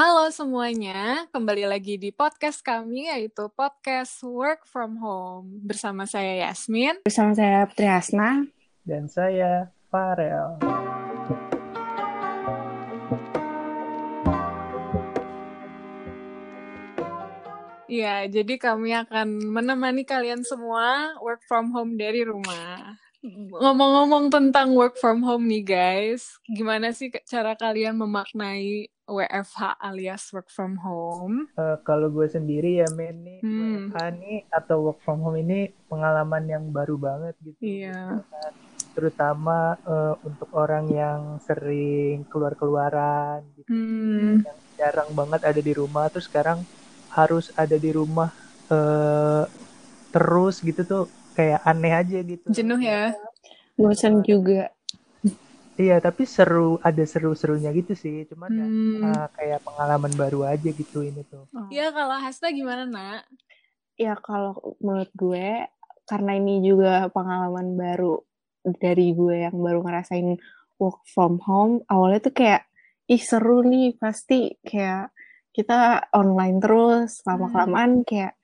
Halo semuanya, kembali lagi di podcast kami yaitu podcast Work from Home bersama saya Yasmin, bersama saya Putri Hasna, dan saya Farel. Ya, jadi kami akan menemani kalian semua work from home dari rumah. Ngomong-ngomong tentang work from home nih guys, gimana sih cara kalian memaknai WFH alias work from home? Uh, kalau gue sendiri ya men nih hmm. WFH nih atau work from home ini pengalaman yang baru banget gitu. Iya. Terutama uh, untuk orang yang sering keluar-keluaran gitu. Hmm. Yang jarang banget ada di rumah terus sekarang harus ada di rumah uh, terus gitu tuh kayak aneh aja gitu. Jenuh ya. Bosan juga. Iya, tapi seru, ada seru-serunya gitu sih. Cuman ya, hmm. ya uh, kayak pengalaman baru aja gitu ini tuh. Oh. Iya, oh. kalau Hasta gimana, Nak? Ya, kalau menurut gue, karena ini juga pengalaman baru dari gue yang baru ngerasain work from home, awalnya tuh kayak, ih seru nih, pasti kayak kita online terus, lama-kelamaan hmm. kayak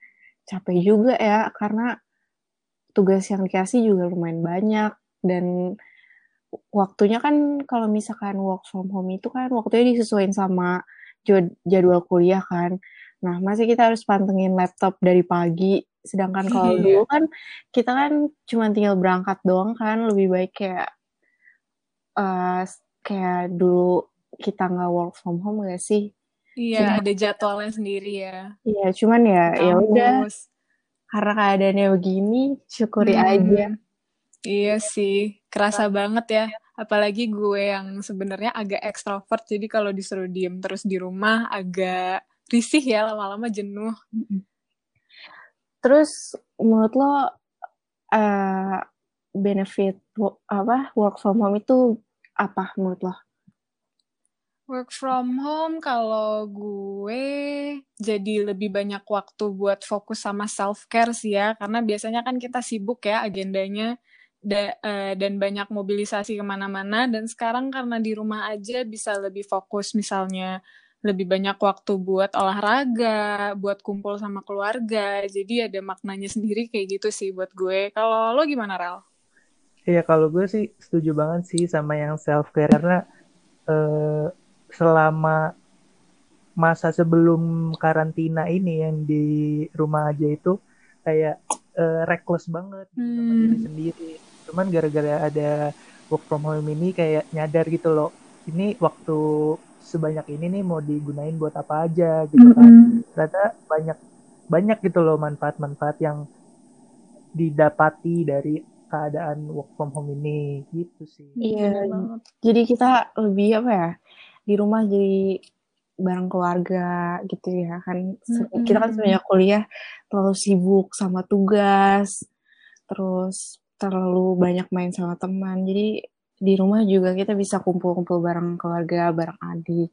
capek juga ya, karena tugas yang dikasih juga lumayan banyak, dan waktunya kan kalau misalkan work from home itu kan waktunya disesuaikan sama jadwal kuliah kan. Nah, masih kita harus pantengin laptop dari pagi. Sedangkan kalau iya. dulu kan kita kan cuma tinggal berangkat doang kan, lebih baik kayak uh, kayak dulu kita nggak work from home gak sih? Iya, ada jadwalnya sendiri ya. Iya, cuman ya ya udah karena keadaannya begini, syukuri hmm. aja. Iya sih, kerasa banget ya. Apalagi gue yang sebenarnya agak ekstrovert, jadi kalau disuruh diem terus di rumah agak risih ya, lama-lama jenuh. Terus menurut lo uh, benefit apa work from home itu apa menurut lo? Work from home kalau gue jadi lebih banyak waktu buat fokus sama self care sih ya, karena biasanya kan kita sibuk ya agendanya da, uh, dan banyak mobilisasi ke mana-mana dan sekarang karena di rumah aja bisa lebih fokus misalnya lebih banyak waktu buat olahraga, buat kumpul sama keluarga. Jadi ada maknanya sendiri kayak gitu sih buat gue. Kalau lo gimana, Rel? Iya, kalau gue sih setuju banget sih sama yang self care karena uh, selama masa sebelum karantina ini yang di rumah aja itu kayak uh, reckless banget gitu hmm. sama diri sendiri. Cuman gara-gara ada work from home ini kayak nyadar gitu loh ini waktu sebanyak ini nih mau digunain buat apa aja gitu kan. Mm -hmm. ternyata banyak banyak gitu loh manfaat-manfaat yang didapati dari keadaan work from home ini. Gitu sih. Iya jadi kita lebih apa ya di rumah jadi bareng keluarga gitu ya kan mm-hmm. kita kan sebenarnya kuliah terlalu sibuk sama tugas terus terlalu banyak main sama teman jadi di rumah juga kita bisa kumpul-kumpul bareng keluarga bareng adik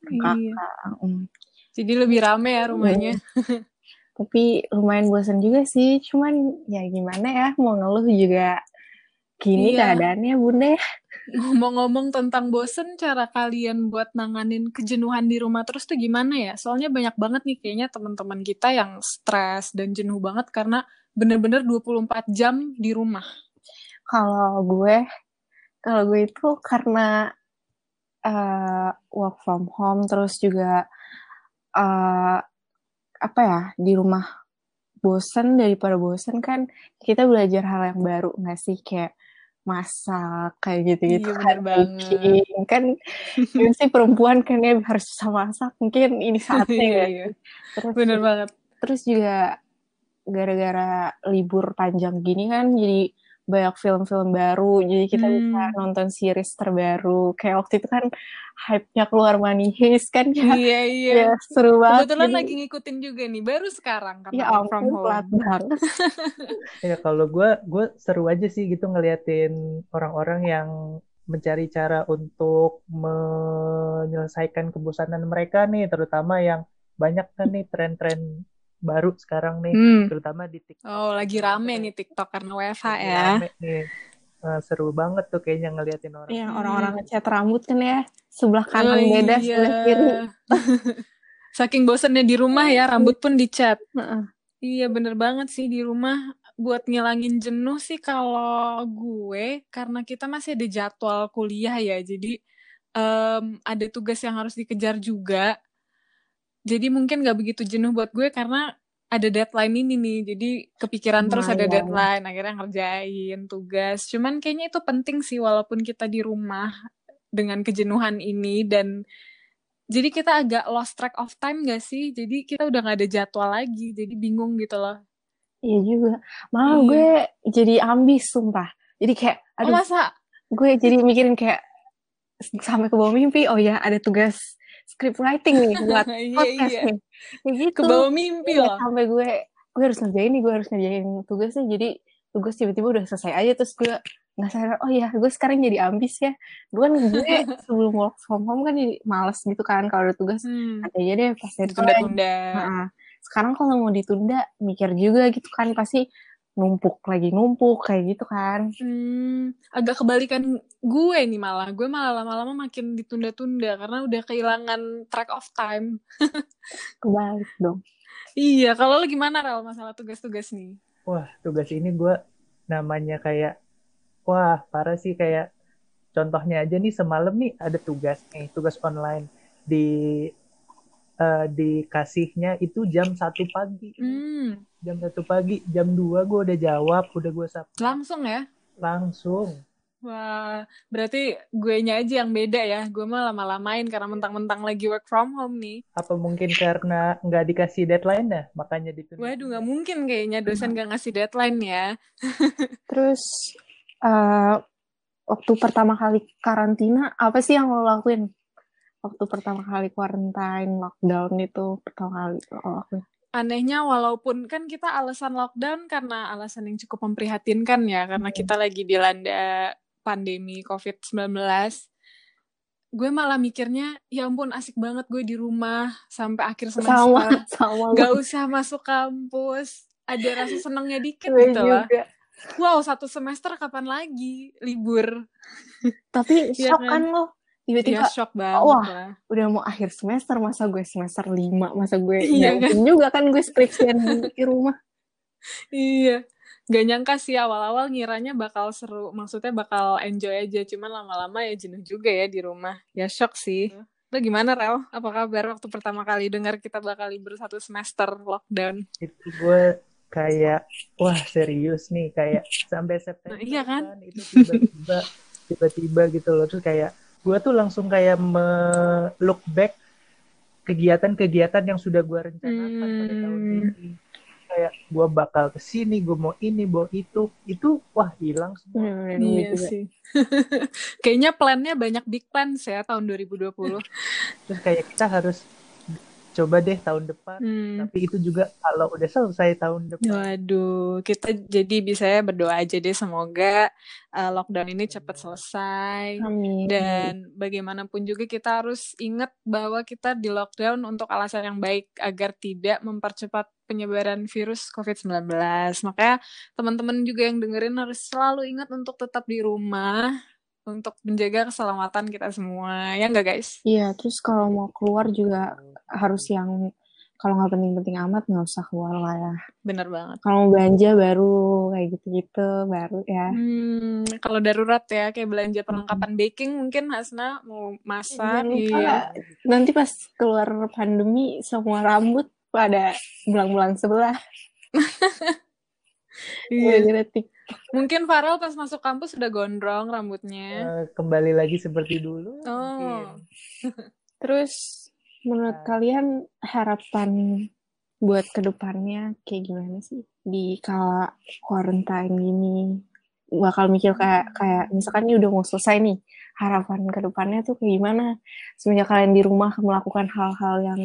bareng iya. kakak um. jadi lebih rame ya rumahnya iya. tapi lumayan bosan juga sih cuman ya gimana ya mau ngeluh juga gini iya. keadaannya bunda ngomong-ngomong tentang bosen cara kalian buat nanganin kejenuhan di rumah terus tuh gimana ya soalnya banyak banget nih kayaknya teman-teman kita yang stres dan jenuh banget karena bener-bener 24 jam di rumah? Kalau gue, kalau gue itu karena uh, work from home, terus juga uh, apa ya di rumah bosen daripada bosen kan kita belajar hal yang baru nggak sih? Kayak masak kayak gitu-gitu iya, kan baking kan ya sih perempuan kan ya harus bisa masak mungkin ini saatnya iya, iya. terus bener banget. terus juga gara-gara libur panjang gini kan jadi banyak film-film baru. Jadi kita hmm. bisa nonton series terbaru. Kayak waktu itu kan hype-nya keluar Money Heist kan? Ya iya iya. Ya, seru banget kebetulan jadi, lagi ngikutin juga nih baru sekarang kan ya ampun from home. banget. Ya kalau gue gue seru aja sih gitu ngeliatin orang-orang yang mencari cara untuk menyelesaikan kebosanan mereka nih terutama yang banyak kan nih tren-tren baru sekarang nih, hmm. terutama di TikTok. Oh, lagi rame nih TikTok karena WFH ya. Rame nih. uh, seru banget tuh kayaknya ngeliatin orang. Iya, orang-orang ngecat rambut kan ya. Sebelah kanan oh, beda, iya. sebelah kiri. Saking bosannya di rumah ya, rambut pun dicat. Uh-uh. Iya, bener banget sih di rumah buat ngilangin jenuh sih kalau gue karena kita masih ada jadwal kuliah ya jadi um, ada tugas yang harus dikejar juga jadi mungkin gak begitu jenuh buat gue karena ada deadline ini nih. Jadi kepikiran terus ada deadline akhirnya ngerjain tugas. Cuman kayaknya itu penting sih walaupun kita di rumah dengan kejenuhan ini. Dan jadi kita agak lost track of time gak sih? Jadi kita udah gak ada jadwal lagi. Jadi bingung gitu loh. Iya juga. Malah hmm. gue jadi ambis sumpah. Jadi kayak oh, aduh, oh, masa? gue jadi mikirin kayak sampai ke bawah mimpi, oh ya ada tugas script writing nih buat iya, podcast iya. nih. Kayak gitu. Ke bawah mimpi ya, loh. Sampai gue gue harus ngerjain nih, gue harus ngerjain tugasnya. Jadi tugas tiba-tiba udah selesai aja terus gue nggak sadar oh ya gue sekarang jadi ambis ya gue kan gue sebelum work from home kan jadi males gitu kan kalau ada tugas hmm. aja deh pas tunda-tunda nah, sekarang kalau mau ditunda mikir juga gitu kan pasti numpuk lagi numpuk kayak gitu kan. Hmm, agak kebalikan gue nih malah. Gue malah lama-lama makin ditunda-tunda karena udah kehilangan track of time. Kebalik dong. Iya, kalau lo gimana Rel masalah tugas-tugas nih? Wah, tugas ini gue namanya kayak wah, parah sih kayak contohnya aja nih semalam nih ada tugas nih, tugas online di uh, dikasihnya itu jam satu pagi. Hmm. Jam satu pagi, jam dua gue udah jawab, udah gue sap. Langsung ya? Langsung. Wah, berarti gue nya aja yang beda ya. Gue mah lama-lamain karena mentang-mentang lagi work from home nih. Apa mungkin karena nggak dikasih deadline dah, makanya ditunda? Waduh, nggak mungkin kayaknya dosen nggak ngasih deadline ya. Terus, uh, waktu pertama kali karantina, apa sih yang lo lakuin? Waktu pertama kali quarantine lockdown itu pertama kali oh, aku. Anehnya walaupun kan kita alasan lockdown karena alasan yang cukup memprihatinkan ya karena hmm. kita lagi dilanda pandemi COVID-19 gue malah mikirnya ya ampun asik banget gue di rumah sampai akhir semester. Sama, sama. Gak usah masuk kampus. Ada rasa senengnya dikit gitu lah wow satu semester kapan lagi libur? Tapi ya shock kan, kan? lo tiba-tiba ya, shock banget wah lah. udah mau akhir semester masa gue semester lima? Masa gue iya kan? juga kan gue skripsian di rumah. Iya. Gak nyangka sih awal-awal ngiranya bakal seru. Maksudnya bakal enjoy aja cuman lama-lama ya jenuh juga ya di rumah. Ya shock sih. Lo gimana Rel? apa kabar waktu pertama kali dengar kita bakal libur satu semester lockdown? Itu gue kayak wah serius nih. Kayak sampai September nah, iya kan? kan itu tiba-tiba tiba-tiba gitu loh. Terus kayak gue tuh langsung kayak me look back kegiatan-kegiatan yang sudah gue rencanakan hmm. pada tahun hmm. ini. Kayak gue bakal ke sini gue mau ini mau itu. Itu wah hilang semua. Hmm, iya sih. Kayaknya plannya banyak big plans ya tahun 2020 terus kayak kita harus coba deh tahun depan. Hmm. Tapi itu juga kalau udah selesai tahun depan. Waduh, kita jadi bisa ya berdoa aja deh semoga uh, lockdown ini cepat selesai. Amin. Dan bagaimanapun juga kita harus ingat bahwa kita di lockdown untuk alasan yang baik agar tidak mempercepat penyebaran virus COVID-19. Makanya teman-teman juga yang dengerin harus selalu ingat untuk tetap di rumah untuk menjaga keselamatan kita semua. Ya enggak guys? Iya terus kalau mau keluar juga harus yang kalau nggak penting-penting amat nggak usah keluar lah ya. Bener banget. Kalau mau belanja baru kayak gitu-gitu baru ya. Hmm, kalau darurat ya kayak belanja perlengkapan hmm. baking mungkin Hasna mau masak iya. nanti pas keluar pandemi semua rambut pada bulan-bulan sebelah. Iya. Mungkin Farel pas masuk kampus sudah gondrong rambutnya. Uh, kembali lagi seperti dulu. Oh. Terus menurut uh. kalian harapan buat ke depannya kayak gimana sih di kala quarantine ini? Bakal mikir kayak kayak misalkan ini udah mau selesai nih harapan ke depannya tuh kayak gimana? Semenjak kalian di rumah melakukan hal-hal yang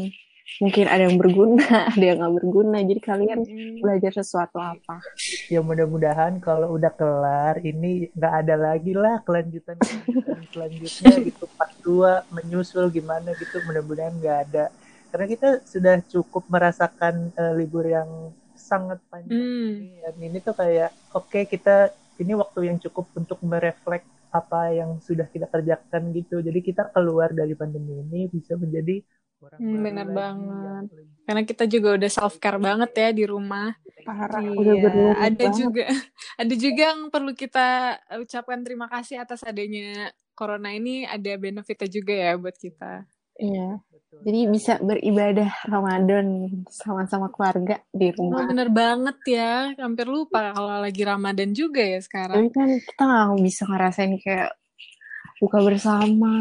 mungkin ada yang berguna, ada yang nggak berguna. Jadi kalian hmm. belajar sesuatu apa? Ya mudah-mudahan kalau udah kelar ini nggak ada lagi lah kelanjutan selanjutnya gitu pas dua menyusul gimana gitu. Mudah-mudahan nggak ada. Karena kita sudah cukup merasakan uh, libur yang sangat panjang. Hmm. Dan ini tuh kayak oke okay, kita ini waktu yang cukup untuk mereflek apa yang sudah kita kerjakan gitu. Jadi kita keluar dari pandemi ini bisa menjadi orang Hmm, bener lagi banget. lebih Karena kita juga udah self care banget ya di rumah. Parah, Iya, udah ada banget. juga ada juga yang perlu kita ucapkan terima kasih atas adanya corona ini ada benefitnya juga ya buat kita. Iya. betul. Jadi bisa beribadah Ramadan sama-sama keluarga di Oh, rumah. bener banget ya. Hampir lupa kalau lagi Ramadan juga ya sekarang. Tapi kan kita nggak bisa ngerasain kayak buka bersama,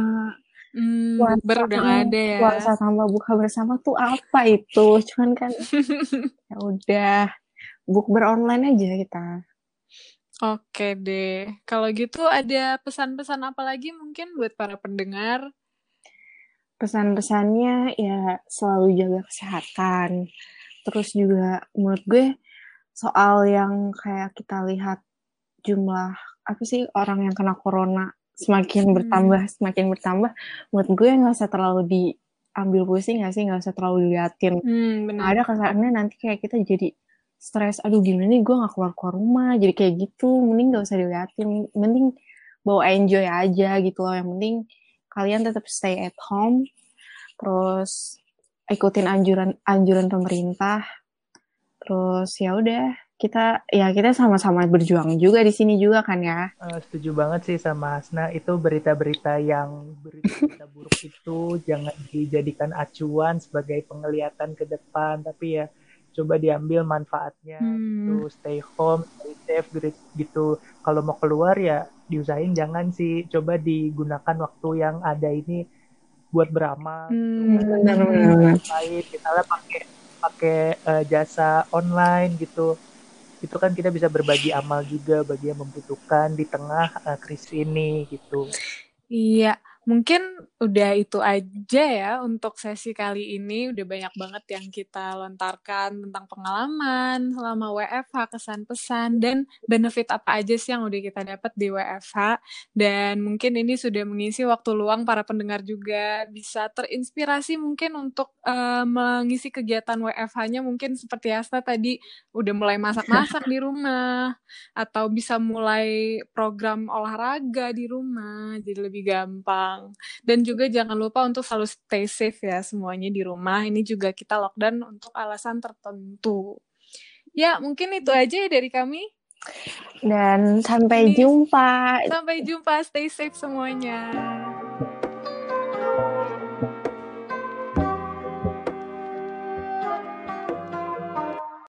Hmm, puasa, udah nggak ada ya. puasa tambah buka bersama tuh apa itu? Cuman kan ya udah bukber online aja kita. Oke deh. Kalau gitu ada pesan-pesan apa lagi mungkin buat para pendengar? Pesan-pesannya ya selalu jaga kesehatan. Terus juga menurut gue soal yang kayak kita lihat jumlah apa sih orang yang kena corona semakin Hmm. bertambah semakin bertambah menurut gue nggak usah terlalu diambil pusing nggak sih? Nggak usah terlalu diliatin. Hmm, ada kesannya nanti kayak kita jadi stres aduh gimana nih? Gue nggak keluar keluar rumah jadi kayak gitu. Mending nggak usah diliatin. Mending bawa enjoy aja gitu loh. Yang penting kalian tetap stay at home terus ikutin anjuran anjuran pemerintah terus ya udah kita ya kita sama-sama berjuang juga di sini juga kan ya? Eh, setuju banget sih sama Hasna. Itu berita-berita yang berita buruk itu jangan dijadikan acuan sebagai penglihatan ke depan. Tapi ya coba diambil manfaatnya Hmm. gitu. Stay home stay safe gitu- gitu. Kalau mau keluar ya diusahain jangan sih. Coba digunakan waktu yang ada ini buat beramal. Hmm, benar-benar lain misalnya pakai pakai eh, jasa online gitu itu kan kita bisa berbagi amal juga bagi yang membutuhkan di tengah eh, krisis ini gitu. Iya, mungkin udah itu aja ya untuk sesi kali ini. Udah banyak banget yang kita lontarkan tentang pengalaman selama WFH, kesan-pesan, dan benefit apa aja sih yang udah kita dapat di WFH. Dan mungkin ini sudah mengisi waktu luang para pendengar juga bisa terinspirasi mungkin untuk eh, mengisi kegiatan WFH-nya mungkin seperti Asta tadi udah mulai masak-masak di rumah atau bisa mulai program olahraga di rumah jadi lebih gampang dan juga jangan lupa untuk selalu stay safe ya semuanya di rumah. Ini juga kita lockdown untuk alasan tertentu. Ya mungkin itu aja ya dari kami. Dan sampai Ini- jumpa. Sampai jumpa. Stay safe semuanya